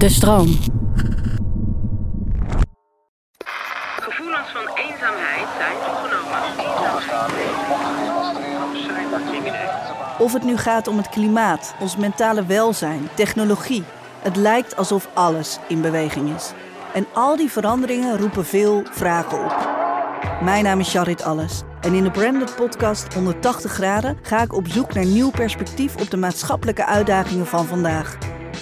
De stroom. Gevoelens van eenzaamheid zijn toegenomen. Of het nu gaat om het klimaat, ons mentale welzijn, technologie. Het lijkt alsof alles in beweging is. En al die veranderingen roepen veel vragen op. Mijn naam is Charit Alles. En in de Branded Podcast 180 graden ga ik op zoek naar nieuw perspectief op de maatschappelijke uitdagingen van vandaag.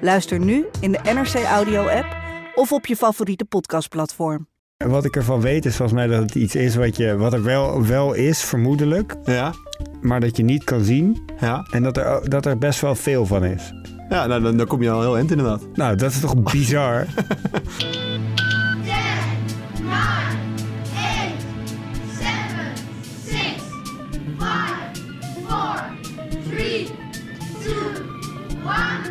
Luister nu in de NRC Audio app of op je favoriete podcastplatform. Wat ik ervan weet is volgens mij dat het iets is wat, je, wat er wel, wel is, vermoedelijk, Ja, maar dat je niet kan zien. ja. En dat er, dat er best wel veel van is. Ja, nou, dan, dan kom je al heel eind inderdaad. Nou, dat is toch bizar? 10, 9, 8, 7, 6, 5, 4, 3, 2, 1, lift off!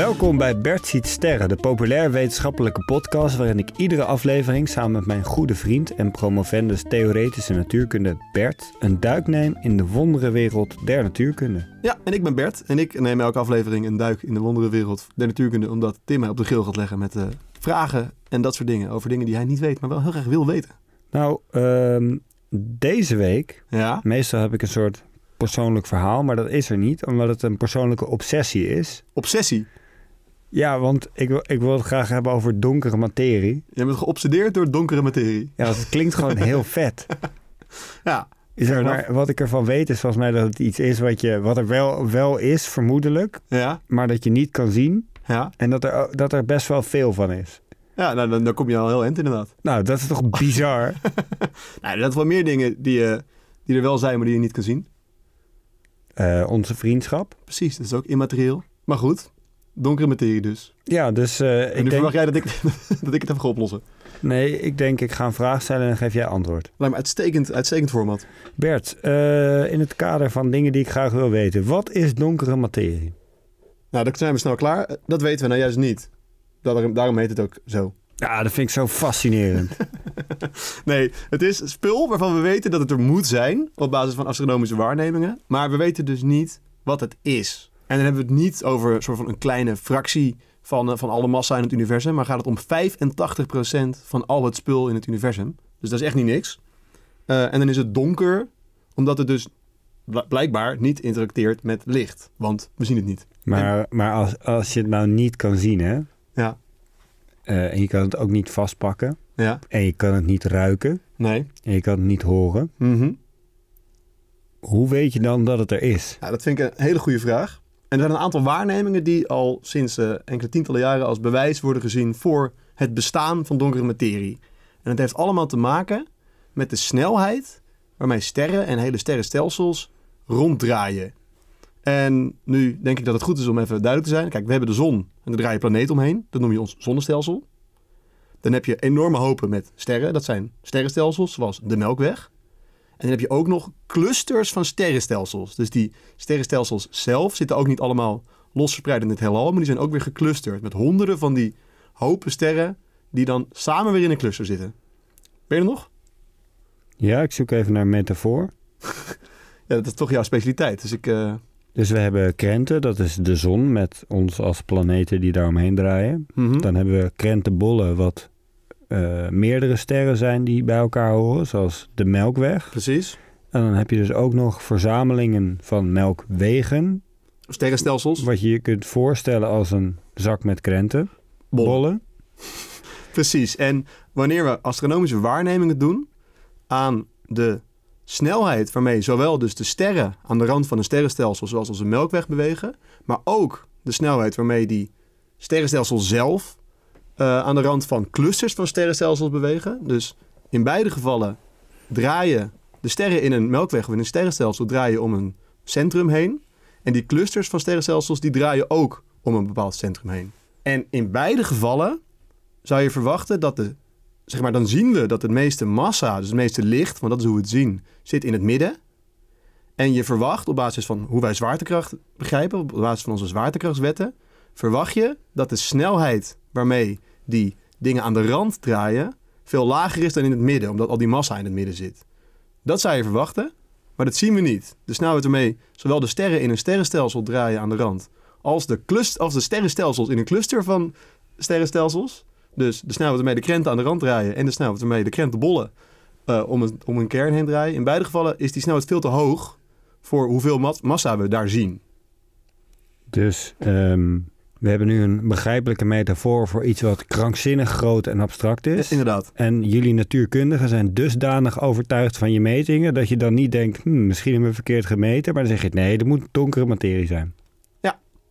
Welkom bij Bert ziet sterren, de populair wetenschappelijke podcast waarin ik iedere aflevering samen met mijn goede vriend en promovendus theoretische natuurkunde Bert een duik neem in de wonderenwereld der natuurkunde. Ja, en ik ben Bert en ik neem elke aflevering een duik in de wonderenwereld der natuurkunde, omdat Tim mij op de grill gaat leggen met eh, vragen en dat soort dingen over dingen die hij niet weet, maar wel heel graag wil weten. Nou, ehm, deze week, Ja, meestal heb ik een soort persoonlijk verhaal, maar dat is er niet, omdat het een persoonlijke obsessie is. obsessie. Ja, want ik wil, ik wil het graag hebben over donkere materie. Je bent geobsedeerd door donkere materie. Ja, dat klinkt gewoon heel vet. Ja, Zeg maar, wat ik ervan weet is volgens mij dat het iets is wat, je, wat er wel, wel is, vermoedelijk, ja, maar dat je niet kan zien. ja. En dat er, dat er best wel veel van is. Ja, nou, dan, dan kom je al heel eind inderdaad. Nou, dat is toch bizar? Nou, dat zijn wel meer dingen die, eh, die er wel zijn, maar die je niet kan zien. Eh, onze vriendschap. Precies, dat is ook immaterieel. Maar goed, donkere materie dus. Ja, dus eh, En ik nu denk... verwacht jij dat ik, dat ik het even ga oplossen. Nee, ik denk ik ga een vraag stellen en dan geef jij antwoord. Lijkt me uitstekend, uitstekend format. Bert, eh, in het kader van dingen die ik graag wil weten. Wat is donkere materie? Nou, dan zijn we snel klaar. Eh, Dat weten we nou juist niet. Daarom, daarom heet het ook zo. Ja, dat vind ik zo fascinerend. Nee, het is spul waarvan we weten dat het er moet zijn op basis van astronomische waarnemingen. Maar we weten dus niet wat het is. En dan hebben we het niet over een soort van een kleine fractie van, eh, van alle massa in het universum. Maar gaat het om 85% van al het spul in het universum. Dus dat is echt niet niks. Eh, en dan is het donker, omdat het dus bl- blijkbaar niet interacteert met licht. Want we zien het niet. Maar, maar als, als je het nou niet kan zien, hè? Ja, eh, en je kan het ook niet vastpakken. ja, En je kan het niet ruiken. nee. En je kan het niet horen. Mhm. Hoe weet je dan dat het er is? Ja, dat vind ik een hele goede vraag. En er zijn een aantal waarnemingen die al sinds eh, enkele tientallen jaren als bewijs worden gezien voor het bestaan van donkere materie. En het heeft allemaal te maken met de snelheid waarmee sterren en hele sterrenstelsels ronddraaien. En nu denk ik dat het goed is om even duidelijk te zijn. Kijk, we hebben de zon en daar draait je planeet omheen. Dat noem je ons zonnestelsel. Dan heb je enorme hopen met sterren. Dat zijn sterrenstelsels, zoals de Melkweg. En dan heb je ook nog clusters van sterrenstelsels. Dus die sterrenstelsels zelf zitten ook niet allemaal los verspreid in het heelal, maar die zijn ook weer geclusterd met honderden van die hopen sterren die dan samen weer in een cluster zitten. Ben je er nog? Ja, ik zoek even naar een metafoor. Ja, dat is toch jouw specialiteit. Dus ik, eh, Dus we hebben krenten, dat is de zon met ons als planeten die daaromheen draaien. mhm. Dan hebben we krentenbollen, wat eh, meerdere sterren zijn die bij elkaar horen, zoals de Melkweg. precies. En dan heb je dus ook nog verzamelingen van melkwegen, Sterrenstelsels. wat je je kunt voorstellen als een zak met krentenbollen. Bollen. Precies. En wanneer we astronomische waarnemingen doen aan de snelheid waarmee zowel dus de sterren aan de rand van een sterrenstelsel zoals onze Melkweg bewegen, maar ook de snelheid waarmee die sterrenstelsel zelf eh, aan de rand van clusters van sterrenstelsels bewegen. Dus in beide gevallen draaien de sterren in een Melkweg of in een sterrenstelsel draaien om een centrum heen. En die clusters van sterrenstelsels die draaien ook om een bepaald centrum heen. En in beide gevallen zou je verwachten dat de, zeg maar, dan zien we dat het meeste massa, dus het meeste licht, want dat is hoe we het zien, zit in het midden. En je verwacht op basis van hoe wij zwaartekracht begrijpen, op basis van onze zwaartekrachtswetten, verwacht je dat de snelheid waarmee die dingen aan de rand draaien veel lager is dan in het midden, omdat al die massa in het midden zit. Dat zou je verwachten, maar dat zien we niet. De snelheid waarmee zowel de sterren in een sterrenstelsel draaien aan de rand, als de, clust, als de sterrenstelsels in een cluster van sterrenstelsels, dus de snelheid waarmee de krenten aan de rand draaien en de snelheid waarmee de krentenbollen eh, om, een, om een kern heen draaien. In beide gevallen is die snelheid veel te hoog voor hoeveel ma- massa we daar zien. Dus ehm, we hebben nu een begrijpelijke metafoor voor iets wat krankzinnig groot en abstract is. Inderdaad. En jullie natuurkundigen zijn dusdanig overtuigd van je metingen dat je dan niet denkt, hm, misschien hebben we verkeerd gemeten, maar dan zeg je nee, het moet donkere materie zijn.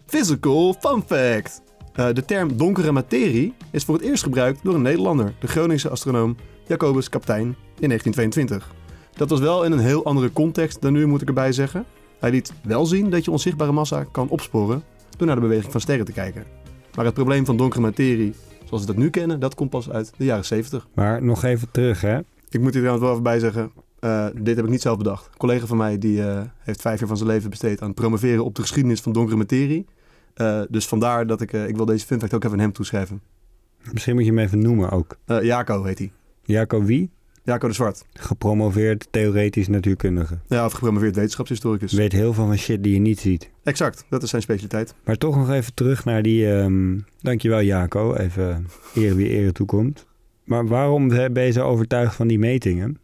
Physical fun fact. Eh, de term donkere materie is voor het eerst gebruikt door een Nederlander, de Groningse astronoom Jacobus Kaptein in 1922. Dat was wel in een heel andere context dan nu, moet ik erbij zeggen. Hij liet wel zien dat je onzichtbare massa kan opsporen door naar de beweging van sterren te kijken. Maar het probleem van donkere materie, zoals we dat nu kennen, dat komt pas uit de jaren 70. Maar nog even terug, hè? Ik moet hier trouwens wel even bij zeggen, eh, dit heb ik niet zelf bedacht. Een collega van mij die, eh, heeft vijf jaar van zijn leven besteed aan het promoveren op de geschiedenis van donkere materie. Eh, dus vandaar dat ik, ik wil deze fun fact ook even aan hem toeschrijven. Misschien moet je hem even noemen ook. Jaco heet hij. Jaco Wie, Jaco de Zwart. gepromoveerd theoretisch natuurkundige. Ja, of gepromoveerd wetenschapshistoricus. Weet heel veel van shit die je niet ziet. Exact, dat is zijn specialiteit. Maar toch nog even terug naar die... ehm, dankjewel Jaco, even eer wie ere toekomt. Maar waarom ben je zo overtuigd van die metingen?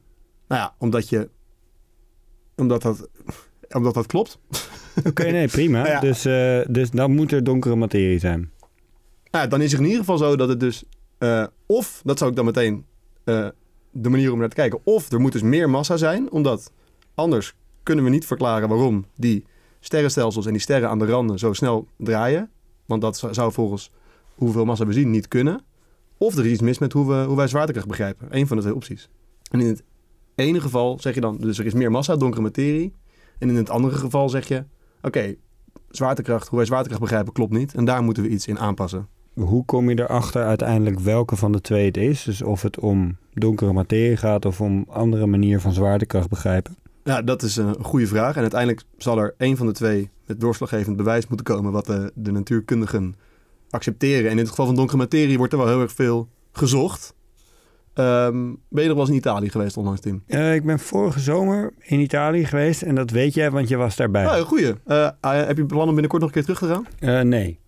Nou ja, omdat je... Omdat dat, omdat dat klopt. Oké, nee, prima. Ja. Dus, eh, dus dan moet er donkere materie zijn. Nou, ja, dan is het in ieder geval zo dat het dus... eh, of, dat zou ik dan meteen eh, de manier om naar te kijken... of er moet dus meer massa zijn, omdat anders kunnen we niet verklaren waarom die sterrenstelsels en die sterren aan de randen zo snel draaien. Want dat zou- volgens hoeveel massa we zien niet kunnen. Of er is iets mis met hoe, we, hoe wij zwaartekracht begrijpen. Eén van de twee opties. En in het ene geval zeg je dan, dus er is meer massa, donkere materie. En in het andere geval zeg je, oké, zwaartekracht, hoe wij zwaartekracht begrijpen, klopt niet. En daar moeten we iets in aanpassen. Hoe kom je erachter uiteindelijk welke van de twee het is? Dus of het om donkere materie gaat of om andere manier van zwaartekracht begrijpen? Ja, dat is een goede vraag. En uiteindelijk zal er één van de twee met doorslaggevend bewijs moeten komen wat de, de natuurkundigen accepteren. En in het geval van donkere materie wordt er wel heel erg veel gezocht. Ehm, ben je nog wel eens in Italië geweest onlangs, Tim? Eh, ik ben vorige zomer in Italië geweest en dat weet jij, want je was daarbij. Oh, goeie. Eh, ah, heb je plan om binnenkort nog een keer terug te gaan? Eh, nee.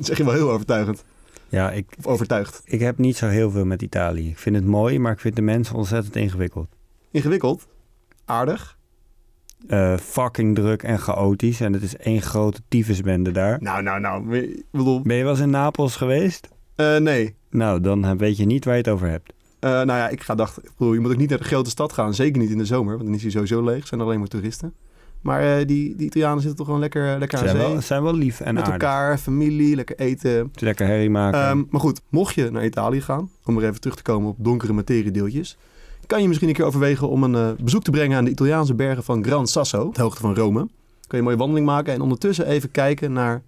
Dat zeg je wel heel overtuigend. Ja, ik, Of overtuigd. ik heb niet zo heel veel met Italië. Ik vind het mooi, maar ik vind de mensen ontzettend ingewikkeld. Ingewikkeld. Aardig. Eh, fucking druk en chaotisch en het is één grote tyfusbende daar. Nou, nou, nou. Ik bedoel... Ben je wel eens in Napels geweest? eh, nee. Nou, dan eh, weet je niet waar je het over hebt. Nou ja, ik ga dacht, je moet ook niet naar de grote stad gaan. Zeker niet in de zomer, want dan is hij sowieso leeg. zijn er alleen maar toeristen. Maar eh, die, die Italianen zitten toch gewoon lekker, lekker Ze aan zijn zee. wel, zijn wel lief en met aardig. elkaar, familie, lekker eten. Lekker herrie maken. Ehm, maar goed, mocht je naar Italië gaan, om er even terug te komen op donkere materiedeeltjes, kan je misschien een keer overwegen om een eh, bezoek te brengen aan de Italiaanse bergen van Gran Sasso, de hoogte van Rome. Kan je een mooie wandeling maken en ondertussen even kijken naar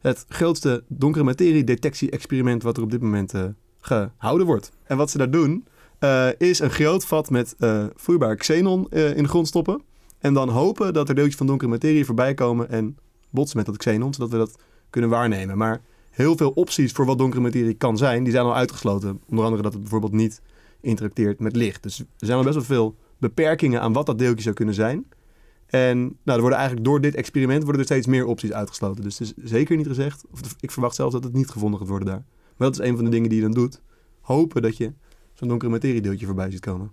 het grootste donkere materie detectie-experiment wat er op dit moment eh, gehouden wordt. En wat ze daar doen, eh, is een groot vat met eh vloeibaar xenon eh, in de grond stoppen. En dan hopen dat er deeltjes van donkere materie voorbij komen en botsen met dat xenon, zodat we dat kunnen waarnemen. Maar heel veel opties voor wat donkere materie kan zijn, die zijn al uitgesloten. Onder andere dat het bijvoorbeeld niet interacteert met licht. Dus er zijn al best wel veel beperkingen aan wat dat deeltje zou kunnen zijn. En nou, er worden eigenlijk door dit experiment worden er steeds meer opties uitgesloten. Dus het is zeker niet gezegd, of ik verwacht zelfs dat het niet gevonden gaat worden daar. Maar dat is een van de dingen die je dan doet. Hopen dat je zo'n donkere materiedeeltje voorbij ziet komen.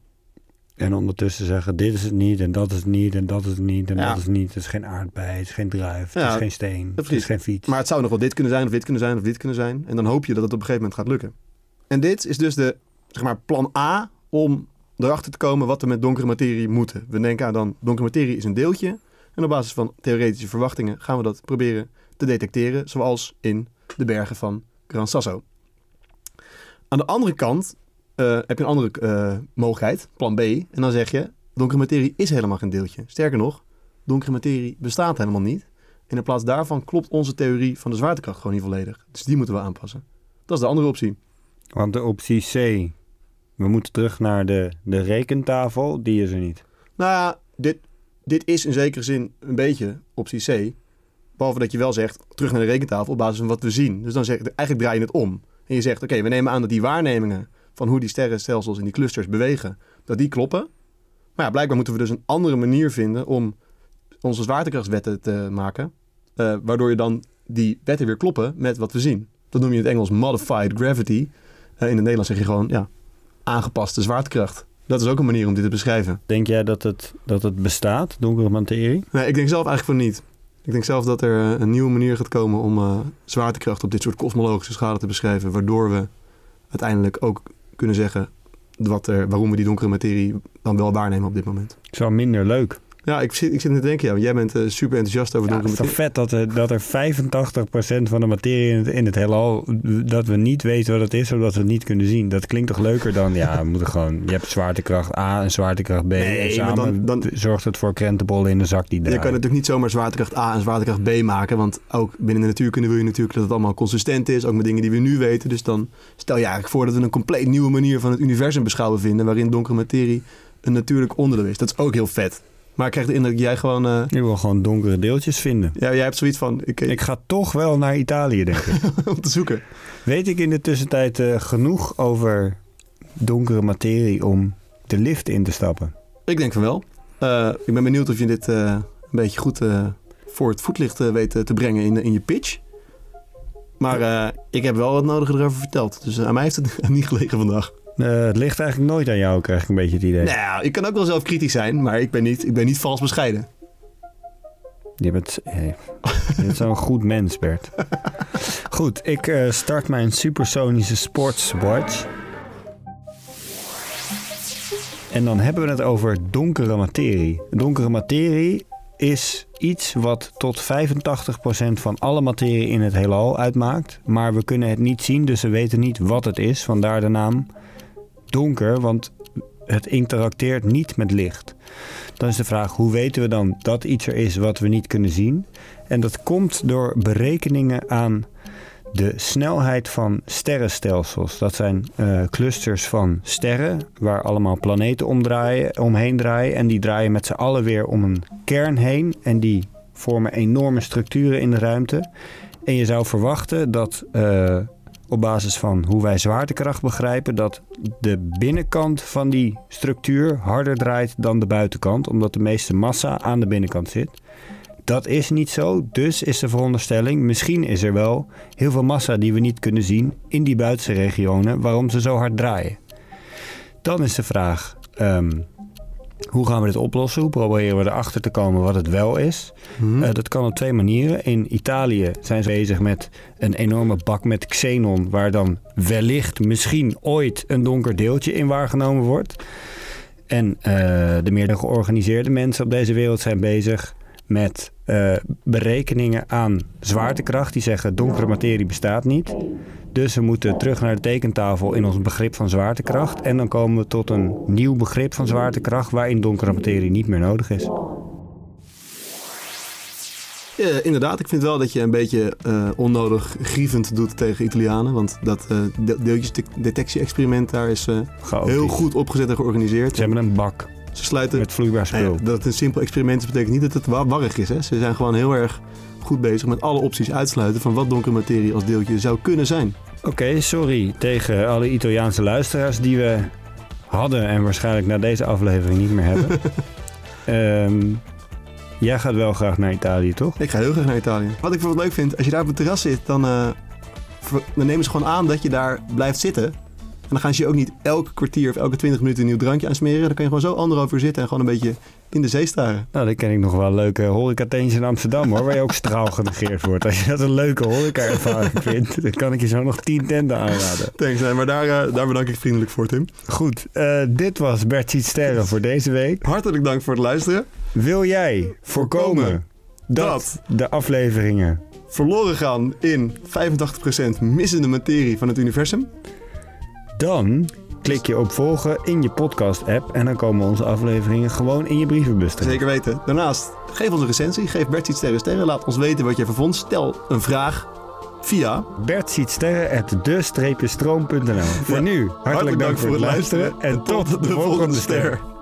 En ondertussen zeggen, dit is het niet en dat is het niet en dat is het niet en Ja. dat is het niet. Het is geen aardbei, het is geen druif, het Ja, is geen steen, het is geen fiets. Maar het zou nog wel dit kunnen zijn, of dit kunnen zijn, of dit kunnen zijn. En dan hoop je dat het op een gegeven moment gaat lukken. En dit is dus de, zeg maar, plan A om erachter te komen wat we met donkere materie moeten. We denken aan dan, donkere materie is een deeltje. En op basis van theoretische verwachtingen gaan we dat proberen te detecteren. Zoals in de bergen van Gran Sasso. Aan de andere kant eh, heb je een andere eh, mogelijkheid, plan B. En dan zeg je, donkere materie is helemaal geen deeltje. Sterker nog, donkere materie bestaat helemaal niet. En in plaats daarvan klopt onze theorie van de zwaartekracht gewoon niet volledig. Dus die moeten we aanpassen. Dat is de andere optie. Want de optie C, we moeten terug naar de, de rekentafel, die is er niet. Nou ja, dit, dit is in zekere zin een beetje optie C. Behalve dat je wel zegt, terug naar de rekentafel op basis van wat we zien. Dus dan zeg je, eigenlijk draai je het om. En je zegt, oké, we nemen aan dat die waarnemingen van hoe die sterrenstelsels in die clusters bewegen, dat die kloppen. Maar ja, blijkbaar moeten we dus een andere manier vinden om onze zwaartekrachtswetten te maken. eh, waardoor je dan die wetten weer kloppen met wat we zien. Dat noem je in het Engels modified gravity. Eh, in het Nederlands zeg je gewoon, ja, aangepaste zwaartekracht. Dat is ook een manier om dit te beschrijven. Denk jij dat het, dat het bestaat, donkere materie? Nee, ik denk zelf eigenlijk van niet. Ik denk zelf dat er eh, een nieuwe manier gaat komen om zwaartekracht op dit soort kosmologische schalen te beschrijven. Waardoor we uiteindelijk ook kunnen zeggen wat er, waarom we die donkere materie dan wel waarnemen op dit moment. Is wel minder leuk. Ja, ik zit, ik zit te denken, ja, jij bent eh, super enthousiast over Ja, het donkere is toch materie. vet dat er, dat er 85% van de materie in het, in het heelal, dat we niet weten wat het is, zodat we het niet kunnen zien. Dat klinkt toch leuker dan, ja, we moeten gewoon, je hebt zwaartekracht A en zwaartekracht B. Nee, en samen dan- dan- zorgt het voor krentenbollen in de zak die Je draaien. kan natuurlijk niet zomaar zwaartekracht A en zwaartekracht B maken. Want ook binnen de natuurkunde wil je natuurlijk dat het allemaal consistent is. Ook met dingen die we nu weten. Dus dan stel je eigenlijk voor dat we een compleet nieuwe manier van het universum beschouwen vinden. Waarin donkere materie een natuurlijk onderdeel is. Dat is ook heel vet. Maar ik krijg de indruk dat jij gewoon... eh, Je wil gewoon donkere deeltjes vinden. ja, jij hebt zoiets van... Ik, Ik ga toch wel naar Italië, denk ik. om te zoeken. Weet ik in de tussentijd eh, genoeg over donkere materie om de lift in te stappen? Ik denk van wel. Eh, ik ben benieuwd of je dit een beetje goed voor het voetlicht weet te brengen in, in je pitch. Maar ik heb wel wat nodige erover verteld. Dus aan mij heeft het niet gelegen vandaag. Eh, het ligt eigenlijk nooit aan jou, krijg ik een beetje het idee. Nou, ik kan ook wel zelf kritisch zijn, maar ik ben niet, ik ben niet vals bescheiden. Je bent, eh, je bent zo'n goed mens, Bert. Goed, ik eh, start mijn supersonische sportswatch. En dan hebben we het over donkere materie. Donkere materie is iets wat tot 85% van alle materie in het heelal uitmaakt. Maar we kunnen het niet zien, dus we weten niet wat het is. Vandaar de naam donker, want het interacteert niet met licht. Dan is de vraag, hoe weten we dan dat iets er is wat we niet kunnen zien? En dat komt door berekeningen aan de snelheid van sterrenstelsels. Dat zijn eh, clusters van sterren waar allemaal planeten omdraaien, omheen draaien. En die draaien met z'n allen weer om een kern heen. En die vormen enorme structuren in de ruimte. En je zou verwachten dat eh, op basis van hoe wij zwaartekracht begrijpen, dat de binnenkant van die structuur harder draait dan de buitenkant, omdat de meeste massa aan de binnenkant zit. Dat is niet zo, dus is de veronderstelling, misschien is er wel heel veel massa die we niet kunnen zien in die buitenste regionen, waarom ze zo hard draaien. Dan is de vraag, ehm, hoe gaan we dit oplossen? Hoe proberen we erachter te komen wat het wel is? Eh, dat kan op twee manieren. In Italië zijn ze bezig met een enorme bak met xenon, waar dan wellicht misschien ooit een donker deeltje in waargenomen wordt. En eh, de meer georganiseerde mensen op deze wereld zijn bezig met eh, berekeningen aan zwaartekracht. Die zeggen donkere materie bestaat niet. Dus we moeten terug naar de tekentafel in ons begrip van zwaartekracht. En dan komen we tot een nieuw begrip van zwaartekracht waarin donkere materie niet meer nodig is. Ja, inderdaad, ik vind wel dat je een beetje eh, onnodig grievend doet tegen Italianen. Want dat uh, deeltjesdetectie-experiment daar is heel goed opgezet en georganiseerd. Ze hebben een bak Ze sluiten... met vloeibaar Nou ja, spul. dat het een simpel experiment is, betekent niet dat het wa- warrig is. Hè? Ze zijn gewoon heel erg goed bezig met alle opties uitsluiten van wat donkere materie als deeltje zou kunnen zijn. Oké, sorry tegen alle Italiaanse luisteraars die we hadden en waarschijnlijk na deze aflevering niet meer hebben. Ehm, jij gaat wel graag naar Italië, toch? Ik ga heel graag naar Italië. Wat ik bijvoorbeeld leuk vind, als je daar op het terras zit, dan, eh, ver- dan nemen ze gewoon aan dat je daar blijft zitten. En dan gaan ze je ook niet elke kwartier of elke 20 minuten een nieuw drankje aansmeren. Dan kan je gewoon zo anderhalf uur zitten en gewoon een beetje in de zee staren. Nou, dan ken ik nog wel leuke horecatentjes in Amsterdam hoor, waar je ook straal genegeerd wordt. Als je dat een leuke horeca-ervaring vindt, dan kan ik je zo nog tien tenten aanraden. Thanks, maar daar, eh, daar bedank ik vriendelijk voor, Tim. Goed, eh, dit was Bert Ziet Sterren voor deze week. Hartelijk dank voor het luisteren. Wil jij voorkomen dat de afleveringen Verloren gaan in 85% missende materie van het universum. Dan klik je op volgen in je podcast-app en dan komen onze afleveringen gewoon in je brievenbus terecht. Zeker weten. Daarnaast, geef ons een recensie. Geef Bert iets sterren sterren. Laat ons weten wat je ervan vond. Stel een vraag via... Bert ziet sterren at de-stroom.nl. Voor Ja. nu, hartelijk, dank voor het luisteren en tot de volgende ster.